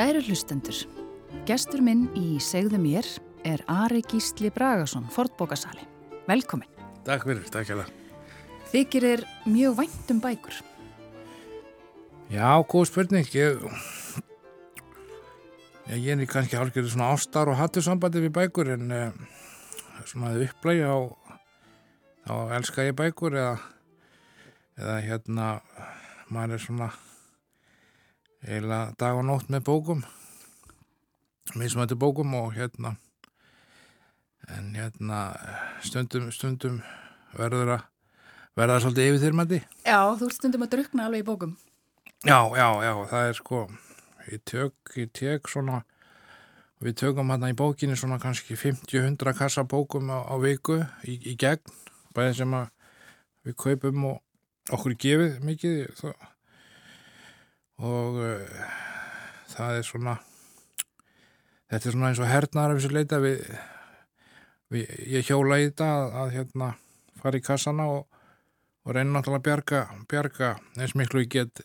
Kæru hlustendur, gestur minn í Segðu mér er Ari Gísli Bragason, Fortbókasali. Velkomin. Takk fyrir, takk það. Þykir er mjög vænt um bækur. Já, góð spurning. Ég, ég, ég er kannski hálfgerður svona ástar og hattu sambandi við bækur en uh, svona upplægi á þá elska ég bækur eða, eða hérna maður er svona eiginlega dag og nótt með bókum mismættu bókum og hérna en hérna stundum, stundum verður að verða svolítið yfirþyrmandi Já, þú stundum að drukna alveg í bókum. Já, já, já, það er sko ég tök, ég tek svona við tökum hérna í bókinni svona kannski 50-100 kassa bókum á, á viku í, í gegn, bæðið sem að við kaupum og okkur gefið mikið það, og uh, það er svona þetta er svona eins og hernaðar af þessu leita við, við ég hjóla í þetta að, að hérna fara í kassana og, og reyna náttúrulega að bjarga, bjarga eins miklu ég get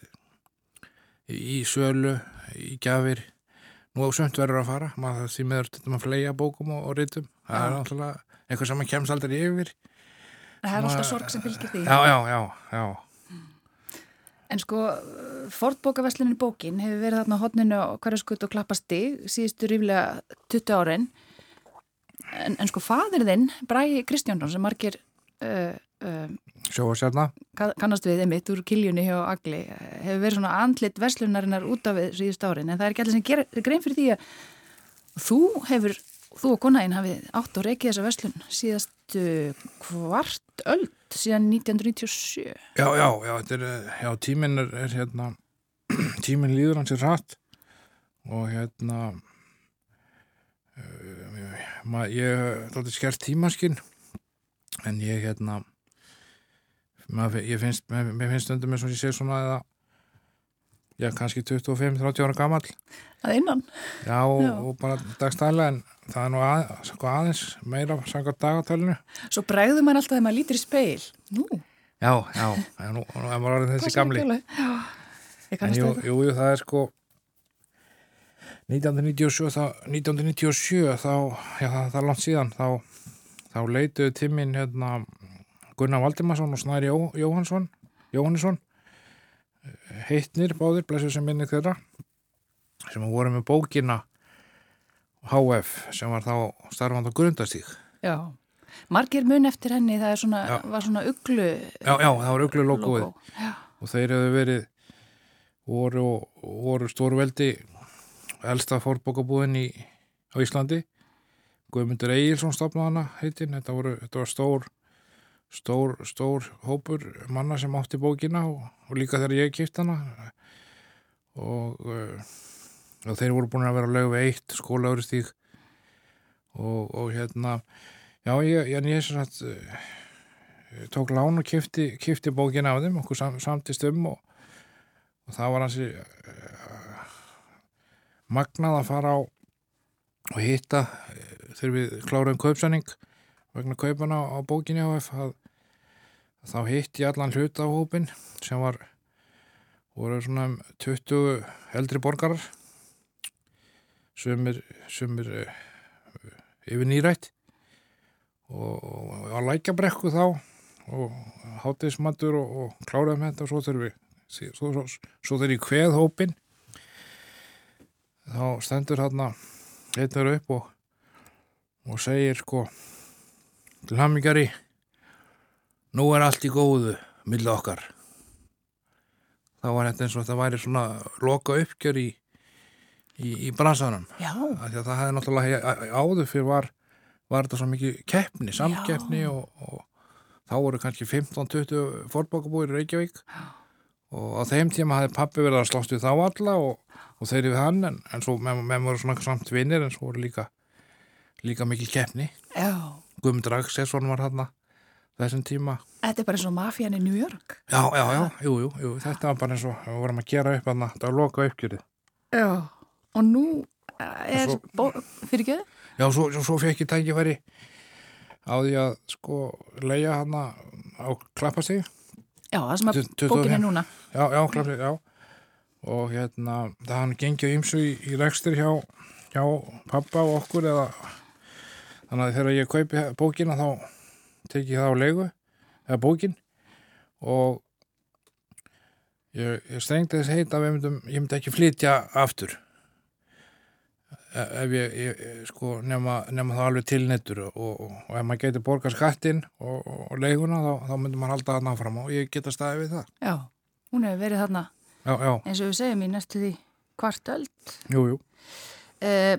í sölu, í gjafir. Nú á sömt verður að fara maður því meður þetta maður flega bókum og, og rítum það er náttúrulega eitthvað sem maður kemst aldrei yfir. Það er alltaf sorg sem fylgir því. já, já, já, já En sko, Fortbókaverslunin bókin hefur verið þarna á hotninu á hverju skut og klappasti síðustu ríflega 20 árin. En, en sko, fadir þinn, Bræði Kristjánsson, sem margir uh, uh, sjó og sérna ka- kannast við einmitt úr kiljunni hjá Agli hefur verið svona andlit verslunarinnar út af við síðust árin en það er ekki allir sem gerir grein fyrir því að þú hefur, þú og konaðinn hafið átt og reikið þessa verslun síðastu kvart öld síðan 1997 já, já, já, er, eh, já, tíminn er, er hérna tíminn líður hans er rætt og hérna uh, ég er skert tímaskinn en ég hérna maður, ég finnst, mér, mér finnst stundum eins og ég sé svona eða já, kannski 25-30 ára gamall. Að innan. Já, og, Já. og bara dagstæla en það er nú að, sko aðeins meira samkvæmt dagatælinu. svo bregður maður alltaf þegar maður lítur í speil nú, Já, já, nú, nú er maður orðin þessi gamli. Já, En kannast jú, jú, jú, það er sko 1997, þá, 1997 þá, já, það, það er langt síðan, þá, þá leituðu Timmin hérna Gunnar Valdimarsson og Snæri Jó, Jóhansson, Jóhannesson, heitnir báðir, blessu sem minni þeirra, sem voru með bókina HF sem var þá starfand á grundastík. Já, margir mun eftir henni það svona, var svona uglu Já, já, það var uglu logoið. og þeir hefðu verið voru, voru stórveldi elsta fórbókabúðin í, á Íslandi. Guðmundur Egilson stopnaði hana heitin, þetta, þetta var stór stór, stór hópur manna sem átti bókina og, og líka þegar ég kipt hana. Og, uh, og þeir voru búin að vera lögu eitt skólaður stík og, og hérna já, ég, ég, ég sagt uh, tók lán og kifti bókina af þeim, okkur sam, samtist um og, það var hansi uh, magnað að fara á og hitta þegar við kláruðum kaupsanning vegna kaupana á bókinni á F að þá hitt ég allan hluta á hópin sem var voru svona um 20 eldri borgarar sumir, sumir uh, yfir nýrætt og, og á lækjabrekku þá og hátismandur og, og kláraðum þetta og svo þegar við svo, svo, svo þegar ég kveð hópin þá stendur hérna heitur upp og, og segir sko til hammingari nú er allt í góðu milli okkar. Þá var þetta eins og þetta væri svona loka uppgjör í, í, í bransanum. Já, að það hefði náttúrulega áður fyrir var, var þetta svo mikið keppni, samkeppni Já. og, og þá voru kannski 15-20 fórbókabúir í Reykjavík. Og á þeim tíma hafði pappi verið að slást við þá alla og, og þeir við hann en, en svo með, með voru svona samt vinnir en svo voru líka líka mikið keppni. Já. Guðmundur Axelsson var hann þessum tíma. Þetta er bara eins og mafían í New York. Já, já, já, jú, jú, jú, þetta var bara eins og við vorum að gera upp hann þetta var loka uppgjörið. Já Og nú er svo- fyrir ekki Já, svo, svo, fekk ég tækifæri á því að sko leia hann á klappastíð Já, það sem að Tu- 25. bókin er núna. Já, já, klappastíð, já. Og hérna það hann gengið ymsu í, í rekstur hjá, hjá pappa og okkur eða þannig að þegar ég kaupi bókina þá teki ég það á leigu eða bókin. Og ég, ég strengti þess heit að myndum, ég myndi ekki flytja aftur. E- ef ég, ég sko nema, nema það alveg til nettur og, og, og ef maður getur borga skattinn og, og leiguna þá, þá myndum maður halda það náfram og ég geta staðið við það. Já, hún hefur verið þarna. Já, já, eins og við segjum í næstu því kvartöld. jú, jú. Eh,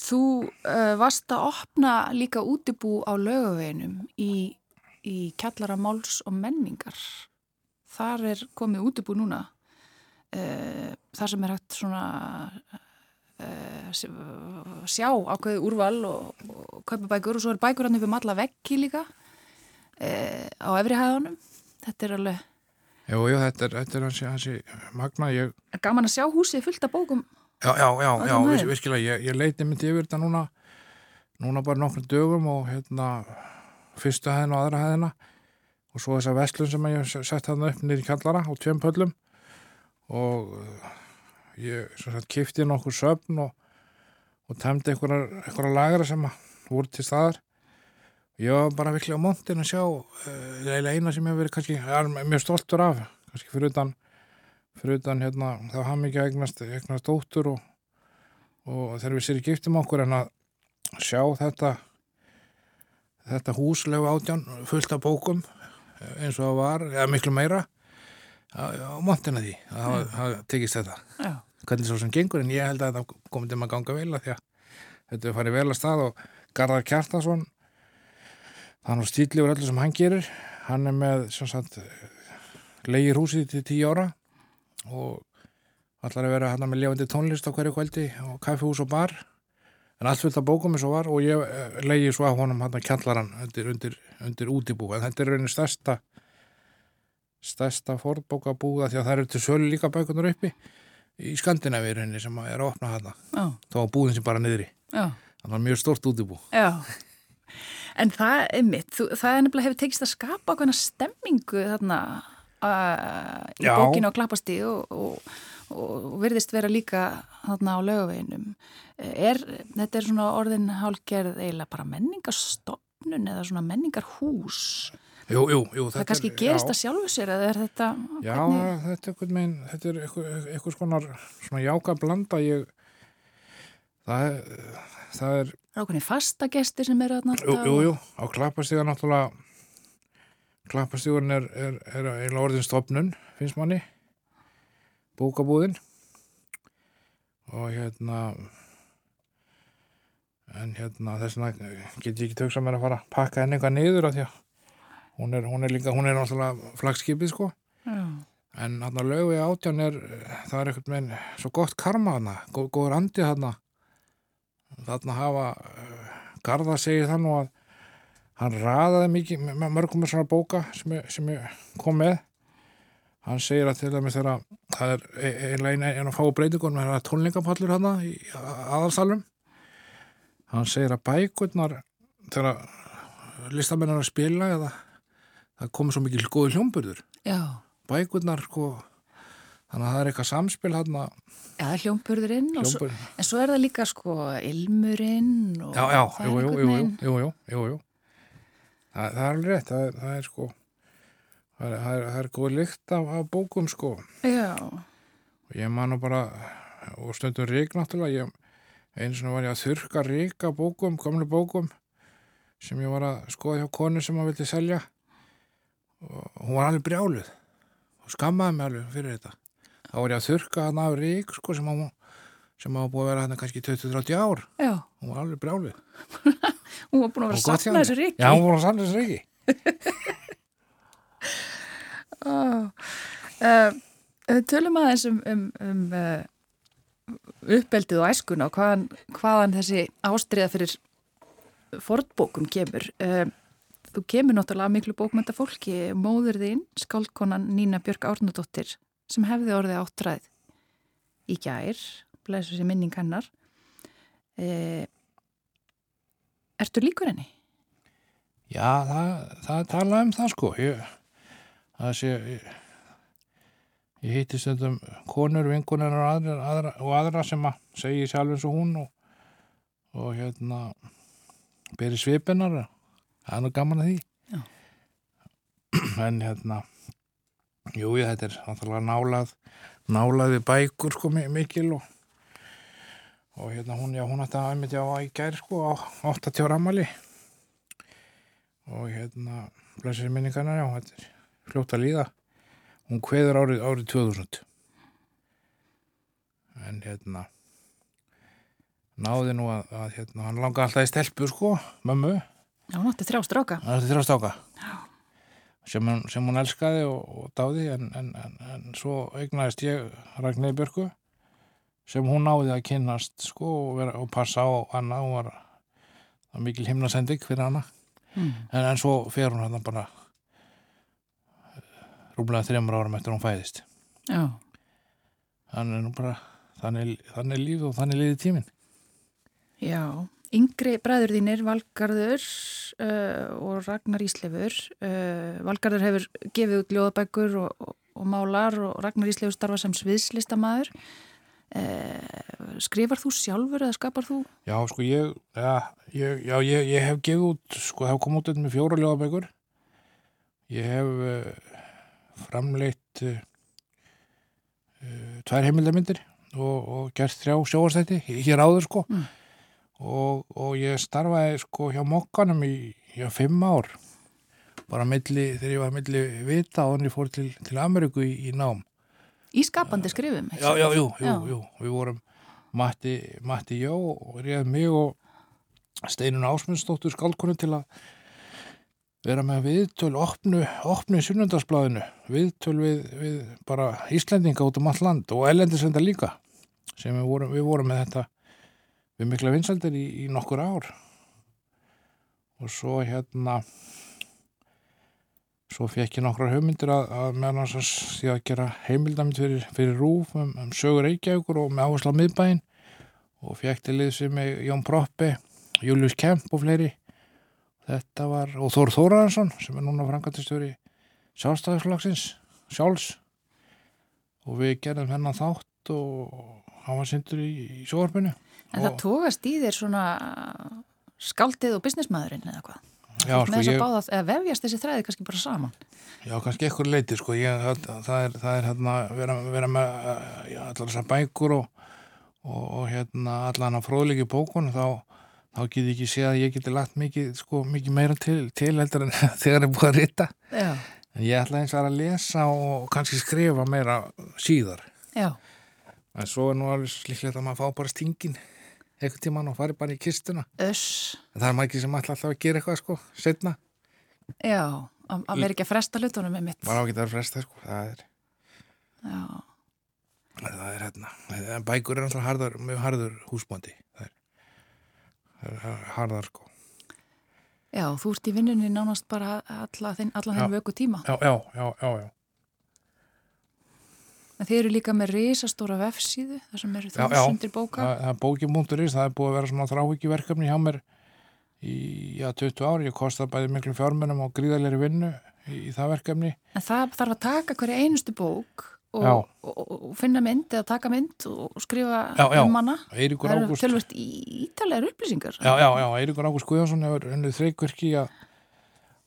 þú eh, varst að opna líka útibú á lögaveginum í, í kjallara máls og menningar. Þar er komið útibú núna. Eh, þar sem er hægt svona eh, sjá ákveði úrval og, og kaupa bækur og svo er bækur hann upp um alla veggi líka á efri hæðanum. Þetta er alveg Jú, jú, þetta er, þetta er hansi, hansi magna ég, gaman að sjá húsið fullt af bókum. Já, já, já, já, Öllum vis, hæðum? virkilega ég, ég leiti myndi yfir þetta núna núna bara nokkrum dögum og hérna fyrstu hæðina og aðra hæðina og svo þessa vestlun sem ég sett þarna upp í kallara á tveim pöllum og uh, ég sagt kifti nokkur söfn og, og tæmdi einhverjar lagra sem voru til staðar ég var bara virkilega montin að sjá uh, eiginlega eina sem ég hef verið kannski mjög stoltur af, kannski fyrir utan fyrir utan hérna þá hafði mikið eignast, eignast dóttur og, og þegar við sér í giftum okkur en að sjá þetta þetta húslegu átján fullt af bókum eh, eins og það var, eða miklu meira á, montina því að hafa, hafa tekist þetta. Já. hvernig svo sem gengur en ég held að þetta komið til að ganga vel að því að þetta er farið vel að stað og Garðar Kjartason hann og stíli úr öllu sem hann gerir. Hann er með sagt leigir húsið til tíu ára og allar að vera hann með lefandi tónlist á hverju kvöldi og kaffihús og bar. En allt fullt af bókum eins og var og ég eh, leigi svo af honum hann að kjallaran undir, undir, undir útibú en þetta er raunin stærsta stærsta fórbókabúða því að það eru til sölu líka bækunar uppi í Skandinavíu rauninni sem er að opna hann Já, þá var búðin sem bara niðri. Já. þannig að mjög stort útibú Já, en það er mitt, það er nefnilega hefur tekist að skapa okkurna stemmingu þarna uh, í Já. bókinu á klappasti og, og, og virðist vera líka þarna á lögaveginum. Er, þetta er svona orðin hálgerð eiginlega bara menningarstofnun eða svona menningarhús. Jú, jú, jú Það kannski gerist að sjálfu sér eða er þetta... Já, hvernig- þetta er einhvern veginn, þetta er eitthvað, eitthvað skonar svona jáka blanda ég það er, það er Það er okkurni fastagestir sem eru jú, alltaf jú, og- jú, á klappastíga náttúrulega klappastígun er, er, er eiginlega orðin stopnun, finnst manni. Bókabúðin. Og hérna en hérna þess vegna get ég ekki töksa mér að fara að pakka henni eitthvað niður af því að hún er, hún er líka, hún er náttúrulega flagskipið sko. Já, En hann að lögu í átján er, það er eitthvað með svo gott karma góð, góður andi hana. Þarna hafa, uh, Garða segir það nú að hann raðaði mikið, með- mörgum svona bóka sem sem kom með. Hann segir að til dæmis þegar það er e- eiginlega eina ein að fá breytingunum, það er tónlingapallur hana í aðalsalum. Hann segir að bækurnar, þegar listamenn er að spila eða það komið svo mikið góði hljómburður já, bækurnar sko þannig að það er eitthvað samspil hann að já það er hljómpurðurinn og svo, en svo er það líka sko ilmurinn og já, já, jú, jú, jú, jú, jú, jú, jú, jú. Það, það er alveg rétt það það er sko það er, það er, er góð lykt af, af bókum sko. Já, og ég man nú bara og stundum rík náttúrulega ég, eins og var ég að þurka rík af bókum, gamlu bókum sem ég var að skoða hjá konu sem að vildi selja. Og hún var alveg brjáluð og skammaði mig alveg fyrir þetta. Þá var ég að þurka hann af rík sko sem að sem að búið að vera hann kannski 20-30 ár. Já, hún var alveg brjáluð hún var búin að vera að safna þessu ríki. Já, hún var að sanna þessu ríki Oh. Uh, tölum aðeins um, um, um uh, uppeldið og æskuna og hvaðan, hvaðan þessi ástriða fyrir fornbókum kemur. Uh, þú kemur náttúrulega miklu bókmynda fólki, móður þín, skáldkonan Nína Björk Árnadóttir, sem hefði orðið áttræð í gær, blæsur sér minning hennar. Uh, ertu líkur henni? Já, það, það talaði um það sko ég, það sé ég, ég hitti stundum konur, vinkunar og aðra, aðra, og aðra sem að segi sjálf eins og hún og, og hérna beri svipinar það er nú gaman að því Já. en hérna jú, þetta er náttúrulega nálað nálaði bækur sko mi- mikil og og hérna hún, já, hún ætti að einmitt já í gær sko á 80 ára ammali og hérna blessir minningarnar, já, þetta er fljótt að líða. Hún kveður árið, árið 2000 en hérna náði nú að, að hérna, hann langa alltaf í stelpu sko, mömmu. Já, hún átti þrjá stráka. það er þrjá stáka sem, sem hún elskaði og, og dáði en, en, en, en svo eignaðist ég Ragnir Björku sem hún náði að kynnast sko og, vera, og passa á hana hún var mikil himnasending fyrir hana Mm. en, en svo fer hún hann bara rúmlega þreymur árum eftir hún fæðist Já, þannig er bara þannig, þannig er líf og þannig liði tíminn já. Yngri bræður þínir, Valgarður uh, og Ragnar Íslefur. Uh, Valgarður hefur gefið út ljóðabækur og, og, og málar og Ragnar Íslefur starfa sem sviðslistamæður. Uh, skrifar þú sjálfur eða skapar þú? Já, sko, ég, ja, ég, já, ég, ég hef gefið út, sko, hef komið út með fjóra ljóðabækur. Ég hef uh, framleitt uh, uh, tvær heimildarmyndir og, og gert þrjá sjóastætti hér áður, sko. Mm. Og, og ég starfaði, sko, hjá mokkanum í, í fimm ár. Bara milli, þegar ég var milli vita og hann fór til, til Ameríku í, í nám. Í skapandi skrifum? Já, já, jú, jú, jú. Við vorum Matti, Matti Jó og réð mig og Steinun Ásmundsdóttur skálkonu til að vera með viðtöl, opnu, opnu sunnundarsblæðinu, viðtöl við, við bara Íslendinga út um allt land og ellendisvenda líka sem við vorum, við vorum með þetta við mikla vinsaldir í, í nokkur ár og svo hérna svo fekk ég nokkrar hugmyndir að, að meðan að því að gera heimildamind fyrir, fyrir rúf um, um sögur Reykjavíkur og með áherslu á miðbæinn. Og fekk til við mig Jón Proppi, Július Kemp og fleiri. Þetta var, og Þór Þóraransson sem er núna frangatistjóri sjálfstæðisflagsins sjálfs. Og við gerðum hennan þátt og hann var syndur í, í sjóarpinu En það tókast í þér svona skáldið og businessmaðurinn eða hvað? Já, Með sko, þess að báða, eða vefjast þessi þræði kannski bara saman? já, kannski ekkur leiti sko, ég, það, það er, það er hérna, vera, vera með já, allar þessar bækur og, og, og hérna allan að fróðleiki bókun þá, þá get ég ekki séð að ég geti lagt mikið, sko, mikið meira til, til heldur en þegar ég búið að rita Já. en ég ætla eins að lesa og kannski skrifa meira síðar Já, en svo er nú alveg líklegt að maður fá bara stingin einhvern tímann og fari bara í kistuna öss, en það er maður ekki sem alltaf að gera eitthvað sko, setna, já, að vera ekki að fresta hlutunum með mitt. bara á að geta að fresta sko, það er Já, það er hérna, bækur er alltaf harðar, mjög harður húsbóndi það er, það er harðar sko já, þú ert í vinnunni nánast bara alla þinn Já. vöku tíma. já, já, já, já, já, En þið eru líka með risastóra vefsíðu, þar sem eru Já, já. þúsundir bóka. það, það er bókimúnturis það er búið að vera svona þráhyggjuverkefni hjá mér í, já, 20 ári ég kosta bæði miklu fjármunum og gríðalegri vinnu í, í það verkefni En það þarf að taka hverja einustu bók og, Já. og, og, finna mynd eða taka mynd og skrifa Já, já. um hana. Það eru tölvöld ítalega upplýsingar. Já, já, já, Eiríkur Ágúst Guðjónsson hefur unnið þreikverki að,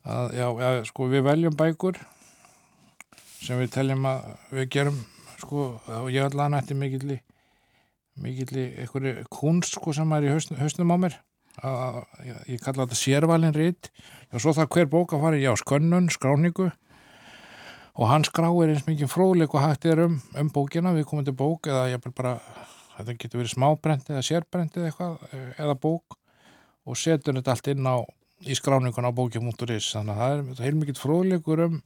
að já, já, sko, við veljum bækur sem við teljum að við gerum, sko, og ég allan eftir mikilli, mikilli einhverju kunst, sko, sem er í hausn, hausnum á mér. Að, ég, ég kalla þetta sérvalin rít og svo það hver bók að fara í, já, skönnun, skráningu. Og hann skráir eins mikið fróðleik og hægt er um, um bókina, við komum til bók eða ég bara, þetta getur verið smábrent eða sérbrent eða eitthvað, eh, eða bók. Og setur þetta allt inn á í skráningun á bókja.is þannig að það er heilmikið fróðleikur um,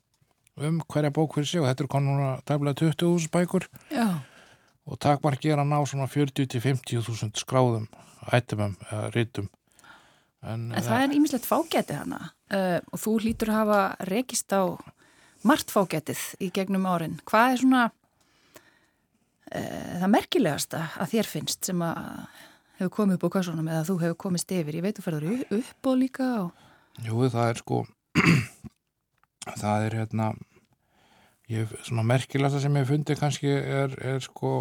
um hverja bók fyrir sig og þetta er konum núna tæmlega 20.000 bækur Já, og takmarki er að ná svona 40-50.000 skráðum ætumum eða rítum en, en það er ímislegt fágæti hana uh, og þú hlýtur að hafa rekist á margt fágætið í gegnum árin. Hvað er svona uh, það merkilegasta að þér finnst sem að hefur komið upp á kassunum eða þú hefur komist yfir? Ég veit þú ferður upp og líka og... Jú, það er sko það er hérna ég, svona merkilegsta sem ég fundi kannski er, er sko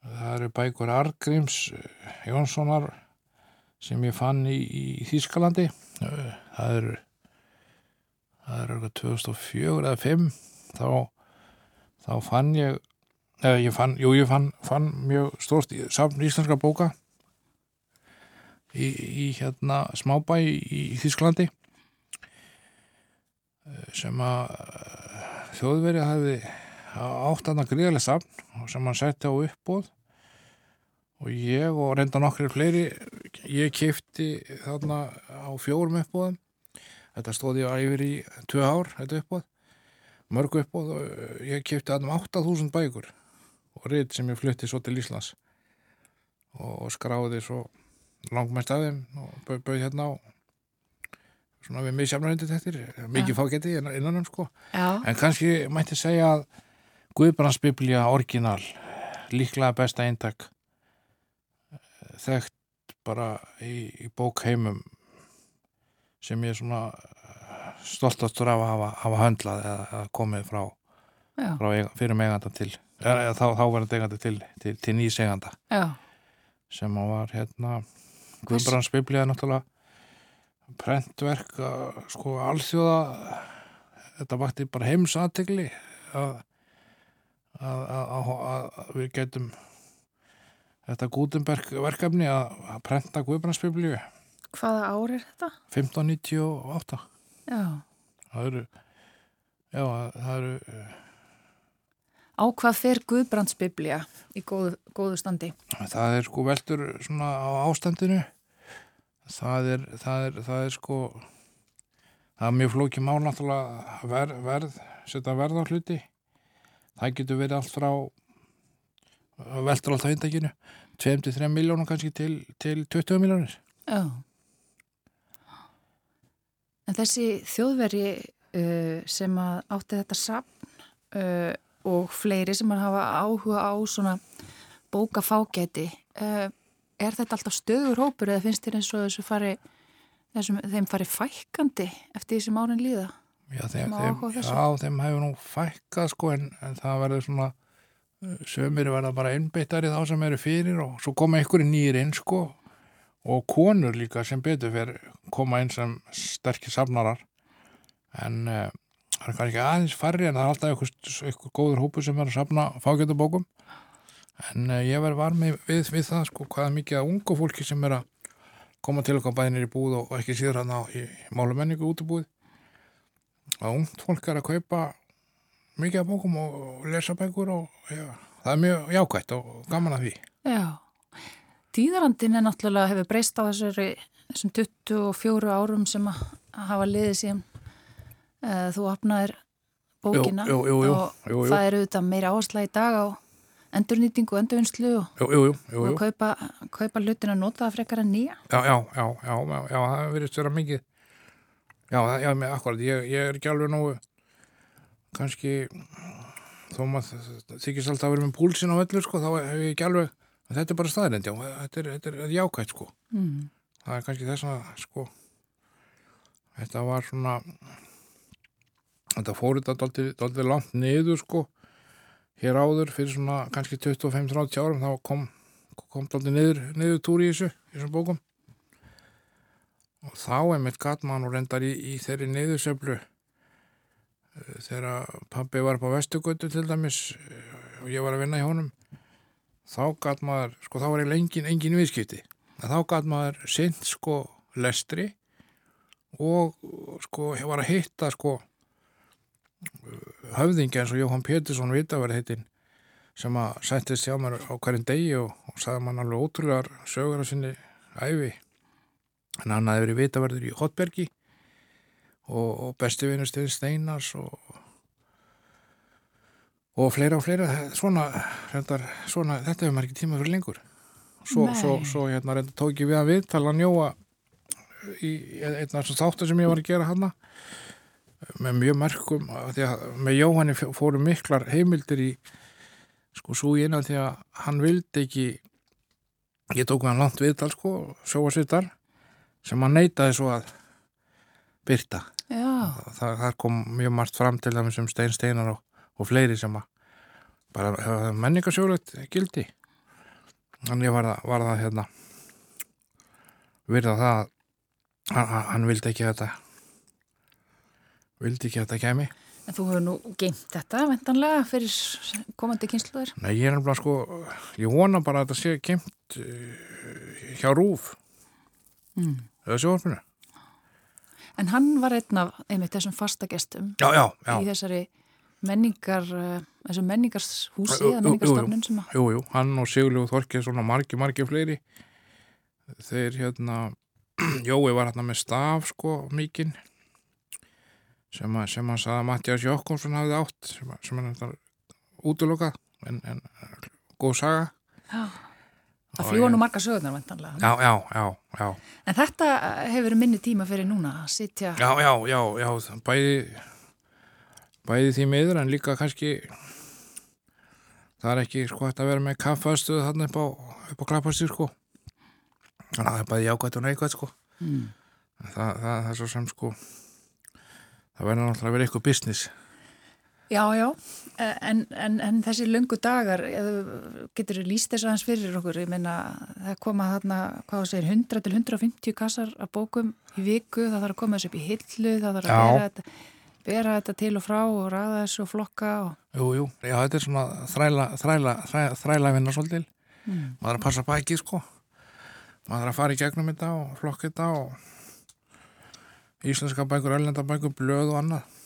það eru bækur Argríms Jónssonar sem ég fann í, í Þýskalandi. Það eru það eru eitthvað 2004 eða 2005 þá, þá fann ég eða ég fann, jú ég fann, fann mjög stórst safn íslenska bóka í, í hérna smábæ í, í Þýskalandi sem að þjóðverið hafði átt aðna gríðarlega safn sem hann setti á uppbóð og ég og reynda nokkri fleiri ég kifti þarna á fjórum uppbóðum þetta stóði á yfir í tvö ár þetta uppbóð mörgu uppbóð og ég kifti aðnum 8000 bækur og reynd sem ég flutti svo til Íslands. Og skráði svo langmest af þeim og bauð hérna á svona við misjafnarindu þetta mikið ja. fágeti innan um sko Já. en kannski mætti segja að Guðbrandsbiblja orginal líklega besta eintak þekkt bara í, í bókheimum sem ég er svona stoltastur af að hafa, hafa höndlað eða komið frá, frá fyrir meganda til eða, þá, þá verður eigandi til, til, til nýs eiganda Já. sem var hérna Guðbrandsbiblja náttúrulega prentverk sko alþjóða þetta vakti bara heimsategli að, að, að, að við getum þetta Gutenberg verkefni að prenta Guðbrandsbiblíu Hvaða ár er þetta? 1598 Já Það eru já, það eru Á hvað fer Guðbrandsbiblía í góðu, góðu standi? Það er sko veldur svona á ástandinu það er, það er, það er sko það er mjög flókið mál náttúrulega verð, verð setja verð á hluti. Það getur verið allt frá veldur alltaf eindakinu 2-3 miljónum kannski til, til 20 miljónir Já. En þessi þjóðveri uh, sem átti þetta sapn uh, og fleiri sem hafa áhuga á svona bókafágæti uh, er þetta alltaf stöður hópur eða finnst þér eins og þessu fari þessum, þeim fari fækandi eftir því sem árin líða? Já, þeim, þeim, já, þeim hefur nú fækkað sko en, en það verður svona sömur verða bara einbeittari þá sem eru fyrir og svo koma ykkur nýjir inn sko og konur líka sem betur fyrir koma inn sem sterkir safnarar. En uh, það er kannski aðeins farri en það er alltaf ykkur, ykkur góður hópu sem verður að safna fágjöndabókum en uh, ég verður varmið við, við það sko hvaða mikið að ungu fólki sem er að koma til okkar bæðinir í búð og ekki síður hann á málumenningu út í búð að ungt fólk er að kaupa mikið af bókum og lesa bækur og já, það er mjög jákvægt og gaman að því. Já, tíðarandin er náttúrulega hefur breyst á þessari, þessum 24 árum sem að hafa liðið síðan uh, þú opnaðir bókina jú, jú, jú, og það eru þetta meira áhersla í dag á endurnýtingu og endurvinnslu og, og kaupa, kaupa hlutin að nota það frekar en nýja. Já, já, já, já, já, já það verður vera mikið. Já, já, með akkurat, ég, ég er ekki alveg nógu kannski þó maður þykist alltaf að vera með púlsin á öllu sko, þá hef ég ekki alveg þetta er bara staðrind, já, þetta er, þetta er, þetta er jákvægt sko. Mm. það er kannski þess að sko þetta var svona þetta fór þetta alltaf langt niður sko hér áður fyrir svona kannski 25-30 árum þá kom, kom alltaf niður, niður túr í þessu, í þessum bókum. Og þá er mitt gatmann og reyndar í, í þeirri niðurseflu þegar pabbi var på Vestugötu til dæmis og ég var að vinna í honum þá gæt maður, sko þá var ég lengin engin viðskipti, þá gæt maður sint sko lestri og sko ég var að hitta sko höfðingi eins og Jóhann Pétursson vitaverð heitin sem að sættist hjá mér á hverjum degi og, og sagði mann alveg ótrúlegar sögur á sinni æfi en hann hafði verið vitaverður í Hotbergi og, og besti vinustin Steinars og og fleira og fleira. Svona, reyndar, svona þetta hefur maður ekki tíma fyrir lengur. Svo, svo, svo hérna reyndar tók ég við að við tala njóa í einn af þessum þáttu sem ég var að gera hana með mjög merkum því að með Jóhanni fóru miklar heimildir í sko svo í eina því að hann vildi ekki ég tók hann langt viðtal sko sjóasvittar sem hann neytaði svo að byrta Já, það, það kom mjög margt fram til dæmis um Stein Steinar og, og fleiri sem að bara hafa menningarsjólegt gildi. Þannig ég var það, var það hérna virða það að hann, hann- vildi ekki þetta vildi ekki að þetta kemi en þú hefur nú geimt þetta vendanlega fyrir komandi kynsluður. Nei, ég er nefnilega sko ég vona bara að þetta sé kemd uh, hjá Rúf Mm. eða sjóarfinu En hann var einn af einmitt þessum fastagestum Já, já, já, í þessari menningar, uh, þessum menningarshúsi eða menningarstofnun sem að, jú, jú, hann og Sigurlegu Þorkið svona margi, margi fleiri. Þeir hérna Jói var hérna með staf sko mikinn sem, að, sem að Mattias Jokkonsson hafði átt sem, að- sem hann þetta útlokað en, en góð saga. Að Og fljúa ég- nú marga sögurnar vendanlega. Já, já, já, já. En þetta hefur verið minni tíma fyrir núna að sitja, Já, já, já, já, bæði bæði því miður en líka kannski það er ekki sko að vera með kaffastöðu þarna upp á, á klappastíð sko. Þannig að það er bæði jákvæmt og neikvæmt sko. Mm. það, það, það er svo sem sko það verður náttúrulega að vera eitthvað business. Já, já, eh, en, en, en þessi löngu dagar, eða getur þú líst þess aðeins fyrir okkur, ég meina það koma þarna, hvað þú segir, 100 til 150 kassar af bókum í viku, það þarf að koma þessu upp í hillu, það þarf að Já. bera þetta, bera þetta til og frá og ræða þessu og flokka og... Jú, jú, já, þetta er svona þræla, þræla, þræla, þræla vinna svolítil. Mm. maður að passa bækið sko. Maður að fara í gegnum þetta og flokka þetta og íslenska bækur, ellenda bækur, blöð og annað.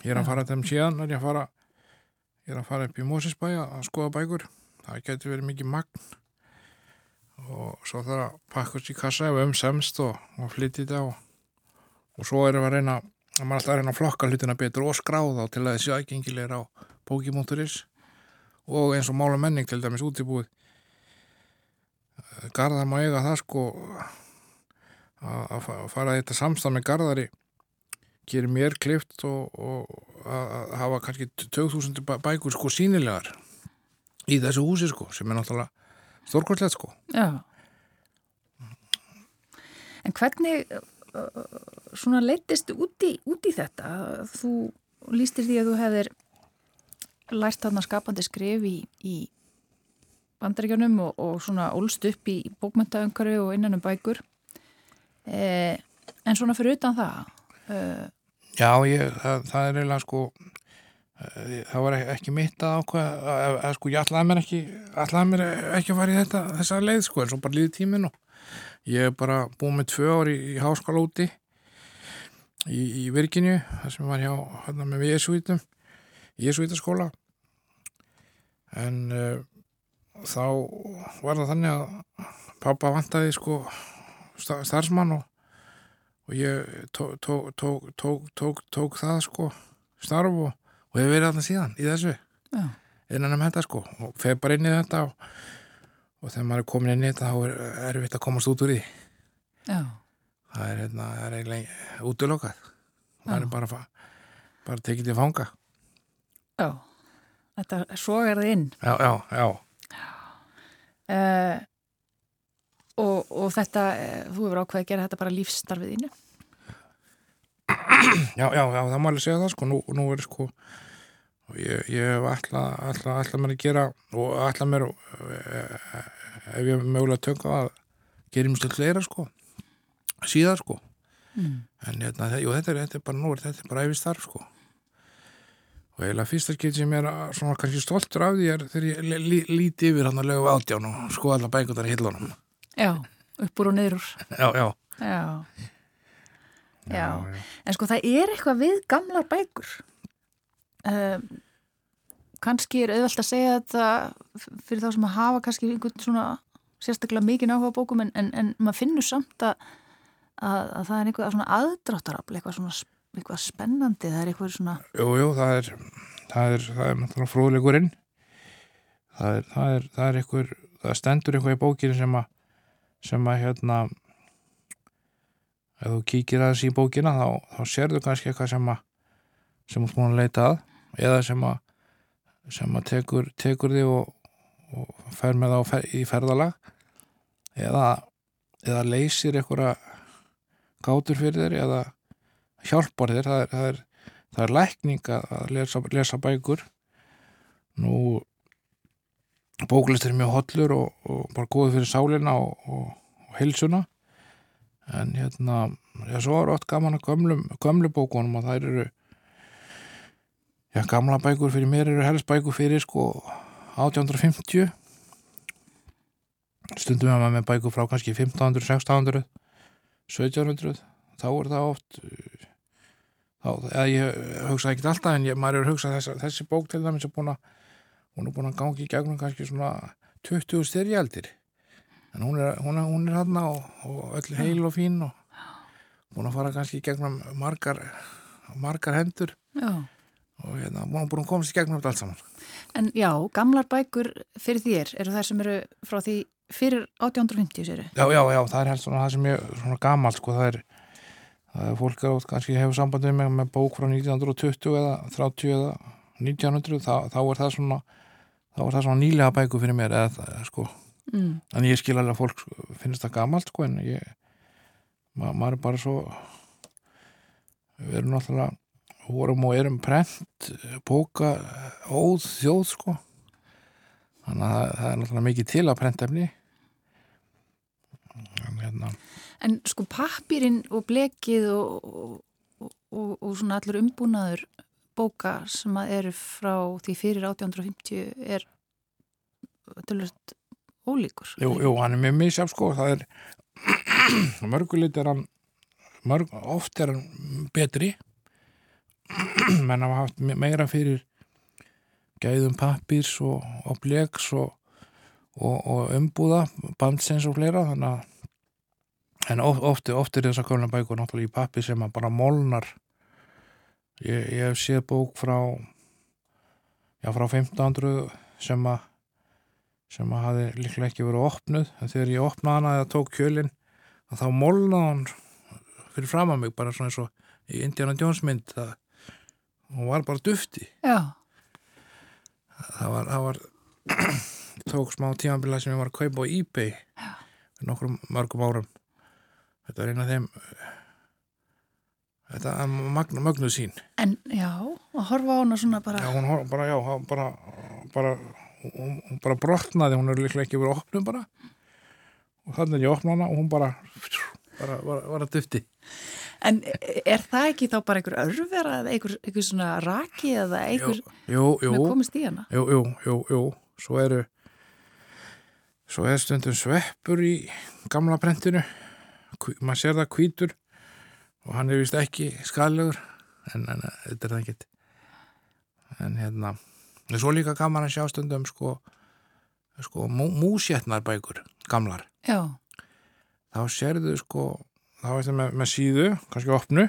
Ég er að fara þeim síðan er ég að fara er að fara upp í Mósisbæ að skoða bækur. Það getur verið mikið magn. Og svo þarf að pakkast í kassa ef um semst og, og flytja þetta og, og svo erum við að reyna að maður er alltaf að reyna að flokka hlutina betur og skráða til að þessi aðgengilegir á bókimóturis og eins og mála menning til dæmis útibúið. Garðar má eiga það sko að að fa- að fara þetta samstað með Garðari gerir mér klift og, og að hafa kannski 2000 bæ- bækur sko sínilegar í þessu húsi sko sem er náttúrulega stórkvæmslegt sko Já. En hvernig uh, svona leittist út í, út í þetta? Þú lístir því að þú hefðir lært þarna skapandi skrif í, í bandaríkjunum og, og svona ólst upp í bókmyndaöngari og innan um bækur. Eh, en svona fyrir utan það, eh, Já, ég, það, það er eiginlega sko eh, það var ekki mitt að ákveða að, sko ég ætlaði mér ekki ætlaði mér ekki að fara í þetta þessa leið sko en svo bara líði tíminn og ég er bara búið með tvö ár í, í háskóla úti í, í Virginju það sem var hjá hérna með Jésuítum Jésuítaskóla en uh, þá var það þannig að pappa vantaði sko starfsmann og og ég tók, tók, tók, tók, það sko starf og, og hefur verið þarna síðan í þessu. Já, innan um þetta sko og feð bara inn í þetta og, og þegar maður er komin inn í þetta þá er erfitt að komast út úr því. Já, það er, hérna, það er eiginlega útilokað. Það er bara, bara tekið til fanga. Já. Þetta sogar þið inn. já, já, já, Eh, og, og þetta, eh, þú hefur ákveðið að gera þetta bara lífsstarfið þínu. já, já, já það má alveg segja það sko nú, nú er sko ég, ég hef alltaf, alltaf, alltaf mér að gera og alltaf mér eh, ef ég mögulega tönga að gera mjög fleira sko síðar sko Mm. en hérna, þe- jú, þetta, er, þetta er bara nú þetta er bara æfi starf sko og eiginlega fyrsta skil sem ég er að- svona kannski stoltur af því er þegar ég lí- lí- líti yfir hann að lögu átján og sko allar bækundar í hillunum Já, upp úr og niður já, já, Já. Já. En sko það er eitthvað við gamlar bækur. Um, kannski er auðvelt að segja þetta fyrir þá sem að hafa kannski einhvern svona sérstaklega mikið áhuga á bókum en, en, en maður finnur samt að, að, að það er einhvað svona aðdráttarafl, eitthvað svona eitthvað spennandi, það er eitthvað svona jú, jú, það er það er, það er fróðleikurinn það er, það er, það er einhver, það stendur eitthvað í bókinu sem að sem að hérna ef þú kíkir aðeins í bókina þá, þá sérðu kannski eitthvað sem að sem þú búin að leita að eða sem að sem að tekur, tekur þig og, og fer með það fer, í ferðalag eða, eða leysir einhverja gátur fyrir þér eða, hjálpar þér, það er, það er, það er lækning að lesa, lesa bækur. Nú bóklist er mjög hollur og, og bara góð fyrir sálina og, og, og hilsuna en hérna já, svo er oft gaman að gömlum, gömlu bókunum og það eru já, gamla bækur fyrir mér eru helst bækur fyrir sko 1850 stundum við með bækur frá kannski 1500, 1600 1700 þá er það oft þá, eða ég hugsa ekki alltaf en ég, maður er að hugsa þess, þessi bók til dæmis er búin að hún er búin að gangi í gegnum kannski svona 20 styrjaldir en hún er, hún er, hún er hann og, og öll heil og fín og búin að fara kannski í gegnum margar, margar hendur Já. og hérna, búin að komast í gegnum þetta allt saman. En já, gamlar bækur fyrir þér eru þær sem eru frá því fyrir 1850 séru? Já, já, já, það er helst svona það sem ég, svona gamalt sko, það er, það er fólk er átt kannski hefur sambandið með, með bók frá 1920 eða 30 eða 1900, þá, þá er það svona þá er það svona nýlega bæku fyrir mér eða sko, Mm. en ég skil alveg að fólk finnst það gamalt sko, en ég ma maður er bara svo við erum náttúrulega vorum og erum prent bóka óð þjóð sko. Þannig að það, það er náttúrulega mikið til að prentefni. En hérna. En sko pappirinn og blekið og, og, og, og svona allur umbúnaður bóka sem að eru frá því fyrir 1850 er tölvöld ólíkur. Jú, jú, hann er mjög misjaf sko, það er mörgulit er hann mörg, oft er hann betri menn hafa haft me- meira fyrir gæðum pappirs og, og bleks og, og, og umbúða bandsins og fleira þannig að en of, oft, oft er þess að kölna bækur náttúrulega í pappir sem að bara molnar ég, ég hef séð bók frá já frá 1500 sem að sem að hafi líklega ekki verið opnuð en þegar ég opnaði hana eða tók kjölinn að þá molnaði hann fyrir fram að mig bara svona eins og í Indiana Jones mynd það, hún var bara dufti. Já, það var, það var tók smá tímabila sem ég var að kaupa á eBay fyrir nokkrum mörgum árum. Þetta er eina af þeim þetta er magnu, magnu sín en já, að horfa á hana svona bara, já, hún hor- bara, já, bara, bara hún, hún bara brotnaði, hún er líklega ekki verið opnum bara. Og þannig að ég opna hana og hún bara bara var, að dufti en er það ekki þá bara einhver örvera eða einhver, einhver svona raki eða einhver jú, jú, með komist í hana? jú, jú, jú, jú. Svo eru svo er stundum sveppur í gamla prentinu. Hví- maður sér það hvítur og hann er vist ekki skadlegur en, en þetta er það ekki en hérna það er svo líka gaman að sjá stundum sko, sko mú, músjetnar bækur gamlar. Já, þá sérðu sko þá er þetta með, með síðu, kannski opnu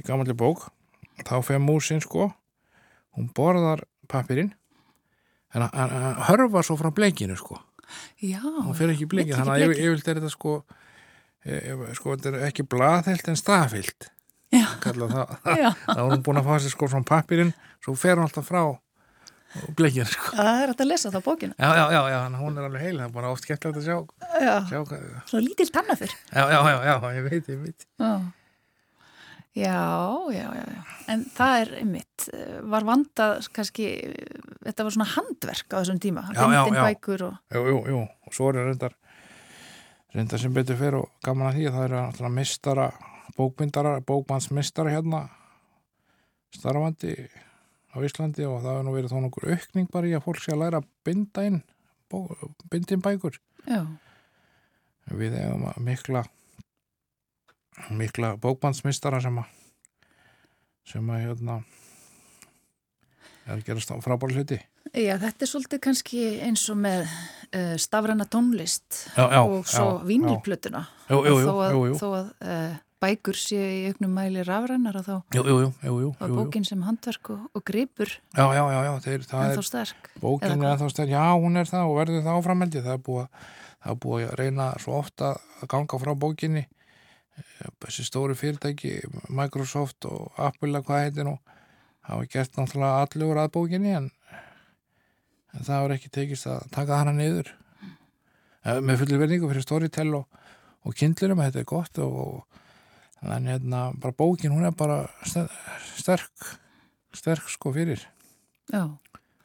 í gamalli bók. Þá fer músin sko hún borðar pappirinn en hann- hörfa svo frá bleikinu sko. Já. hún fer ekki í bleikinu, þannig að yfirlt er þetta sko sko þetta er ekki blaðhelt en Já. það Já, þá er hún búin að fá sér sko svona pappirinn svo fer hún alltaf frá bleikinu sko það er hægt að lesa þá bókina. já, já, já, já, að hún er alveg heil það er bara oft skemmtilegt að sjá, Já, sjá hvað, svona lítil tannafur. já, já, já, já, ég veit, ég veit Já. Já, já, já, já. En það er einmitt, eh, var vandað kannski, eh, þetta var svona handverk á þessum tíma, Já, já, já. bækur og, Jú, jú, jú, og svo er reyndar reyndar sem betur fyrir og gaman að því að það eru náttúrulega mistara bókbindara, bókmannsmistara hérna starfandi á Íslandi og það er nú verið þá nokkur aukning bara í að fólk sé að læra binda inn bó, bindin bækur. Já, við hefum mikla mikla bókmannsmistara sem að sem að hérna er að gerast á frábæri hluti já, þetta er svolítið kannski eins og með uh, stafræna tónlist já, já, og svo vínilplötuna. já, jú, jú, þó að, jú, jú, þó að uh, bækur séu í auknum mæli rafrænar og þá jú, jú, jú, jú, jú, jú, jú. bókin sem handverk og, og gripur Já, já, já, já, þeir, það er sterk. bókin er ennþá stærn, já, hún er það og verður það áframhaldi, það er búið að það er búið að reyna svo ofta að ganga frá bókinni Eh, þessi stóri fyrirtæki, Microsoft og Apple að hvað heitir nú hafa gert náttúrulega allur að bókinni en, en það var ekki tekist að taka hana niður. Eh, með fullir verningu fyrir Storytel og, og kindlurum, þetta er gott og, og en hérna, bara bókin hún er bara ster- sterk sterk sko fyrir. Já,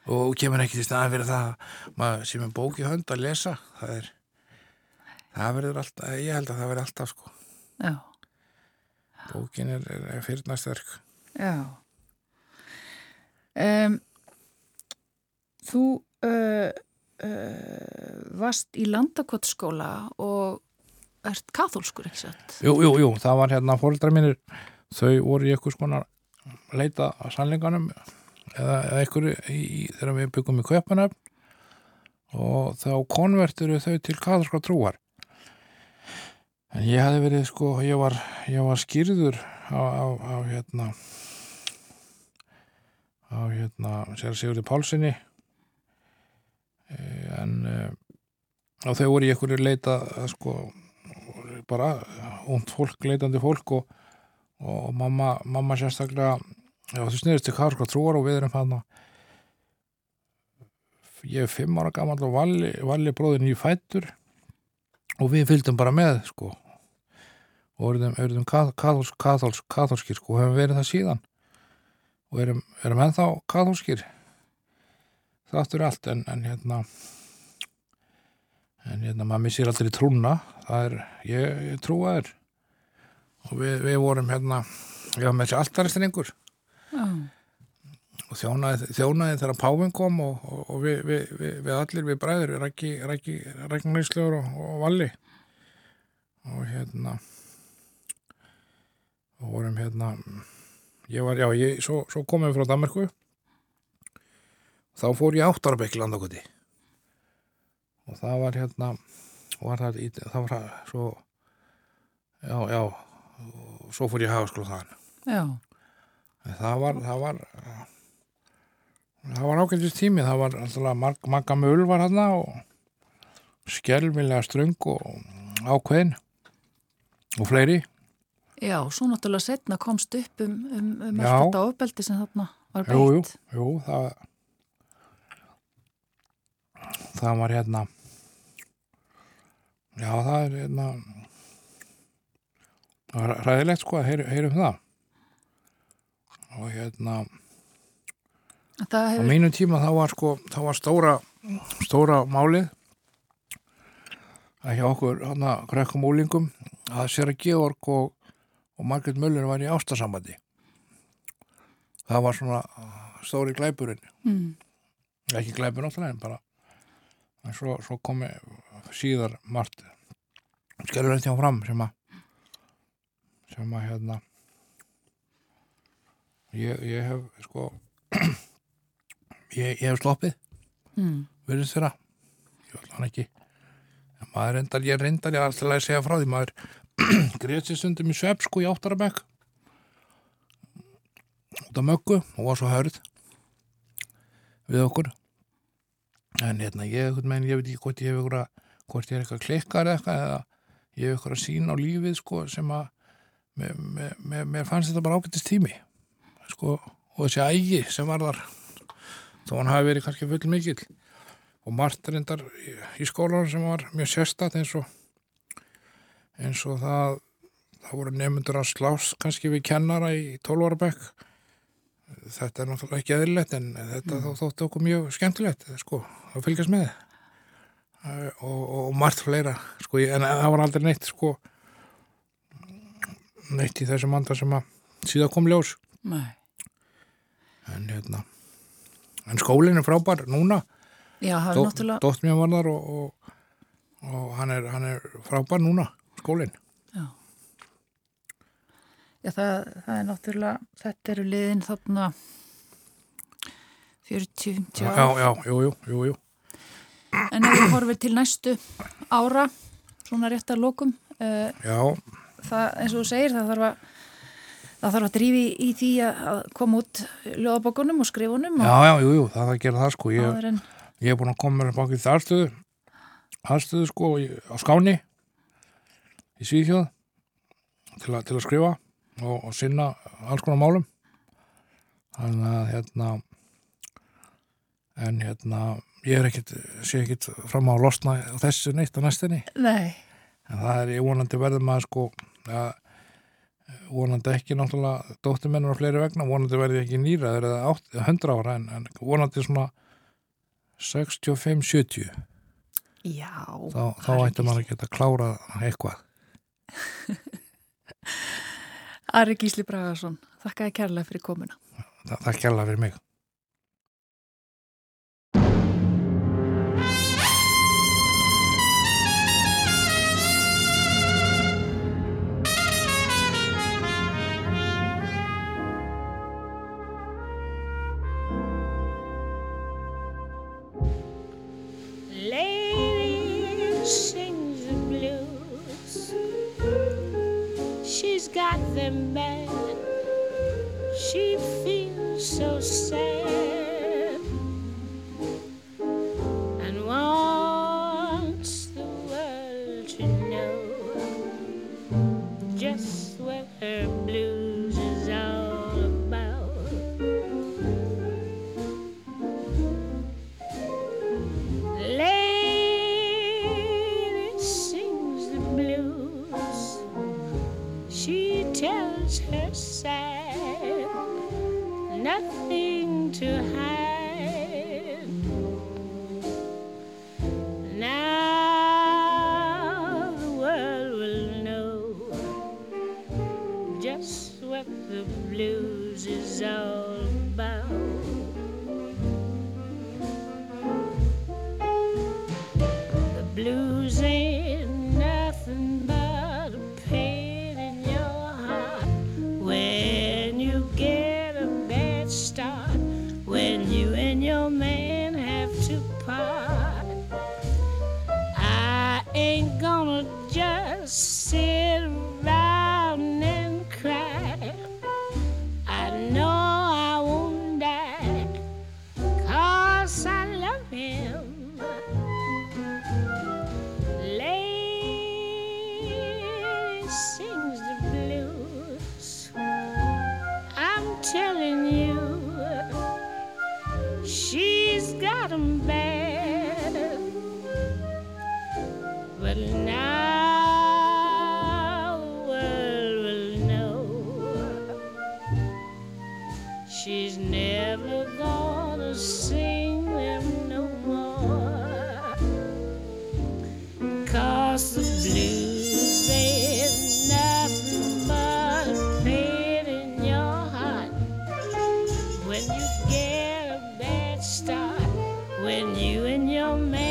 og kemur ekki til staðan fyrir það sem er bók í hönd að lesa. Það er það verður alltaf, ég held að það verður alltaf sko. Já, bókin er, er, er fyrirna sterk. Já. Um, þú uh, uh, varst í landakottskóla og ert kathólskur, ekki satt? Jú, jú, jú, það var hérna fóreldrar mínir, þau voru í eitthvað skonar leita að sannleikanum eða, í, þegar við byggum í Kaupanöfn og þá konvertiru þau til katholska trúar. En ég hefði verið sko, ég var, ég var skýrður á, á, á hérna á hérna sér Sigurði Pálsini Eh, en eh, og þau voru í einhverju leita að sko bara und fólk, leitandi fólk og, og mamma, mamma sérstaklega já, þau sniðist til Karska trúar og við erum hann ég er fimm ára gammal og valli, valli bróðin í fættur og við fylgdum bara með sko og kathóls, kathólskir sko og hefum verið það síðan og erum, erum ennþá kathólskir þáttur allt en, en hérna en hérna maður missir aldrei trúna. Það er, ég, ég trúa þér. Og við, við vorum hérna ég var með þessi alltaristinningur Já, og þjónaði, þjónaði þegar Páfinn kom og, og, og við, við, við, við allir við bræður, Rækki, Rækki, Ræknaríslaugur og, og Valli. Og hérna og vorum hérna ég var, já, ég, svo, svo komum við frá Danmarku þá fór ég áttarabekk landakoti. Og það var hérna var það, í, það var það svo já, já svo fór ég hagaskóla þaðan. Já, En það var það var það var ágæntist tími það var alltaf mag, magga mjöl var hann og skelvilega ströng og ákveðin og fleiri já, svo náttúrulega setna komst upp um, um, um allt þetta ofbeldi sem þarna var jú, jú, beitt. jú, það það var hérna já, það er hérna það var ræðilegt sko að heyr, heyrum það og hérna Það á hefur, mínum tíma þá var sko þá var stóra, stóra málið að hjá okkur hana krekkum úlingum að sér að Georg og, og Margrét Möller var í ástasambandi. Það var svona stóri glæpurinn. Mm, ekki glæpur náttúrulega en bara en svo, svo komi síðar margt skelur eftir á fram sem að sem að hérna ég, ég hef sko ég, ég hef sloppið. Mm, virðist þeirra ég vil hann ekki. En maður reyndar, ég reyndar ég alltaf að segja frá því maður greið sér stundum í svepp sko í áttarabekk. Út af möggu og var svo hörð við okkur. En hérna ég, veginn, ég veit ekki hvort ég hef ykkur hvort ég er eitthvað klikkar eitthvað eða ég hef ykkur að sína á lífið sko sem að mér, mér, mér, mér fannst þetta bara ágættist tími sko og þessi ægi sem var þar þó hann hafi verið kannski full mikill og margt reyndar í, í skólanum sem var mjög sérstætt eins og eins og það það voru nefnundur að slást kannski við kennara í 12 ára bekk þetta er náttúrulega ekki eðlilegt en þetta mm. þótti okkur mjög skemmtilegt sko, að fylgjast með. Eh, og, og, og margt fleira sko, en það var aldrei neitt sko neitt í þessum andar sem að síðan kom ljós. Nei. en hérna en skólinn er frábær núna. Já, er náttúrulega, Dótt mér var þar og, og, og hann, er, hann er frábær núna, skólinn. já. Já, það, það er náttúrulega, þetta eru liðin þarna 40-50 Já, ára. já, jú, jú, jú, jú. En ef við horfum til næstu ára, svona rétt að lokum, uh, Já, það, eins og þú segir, það þarf að, það þarf að drífi í því að koma út ljóðabókunum og skrifunum já, og já, jú, jú, það er að gera það sko. Ég, en, ég er búin að koma mér bákið það aðstöðu, aðstöðu sko á Skáni, í Svíðhjóð til, til að skrifa og, og sinna alls konar málum. Þannig að hérna en hérna ég er ekkit, sé ekkit fram á losna þessu neitt á næstinni Nei. en það er, ég vonandi verður maður sko að vonandi ekki náttúrulega dóttimennur á fleiri vegna, vonandi verði ekki nýra það er 100 ára en, en vonandi svona 65-70 Já Þá, þá ætti mann að geta klárað eitthvað. Ari Gísli Bragarsson, þakka þið kærlega fyrir komuna. Þakka kærlega fyrir mig. your man.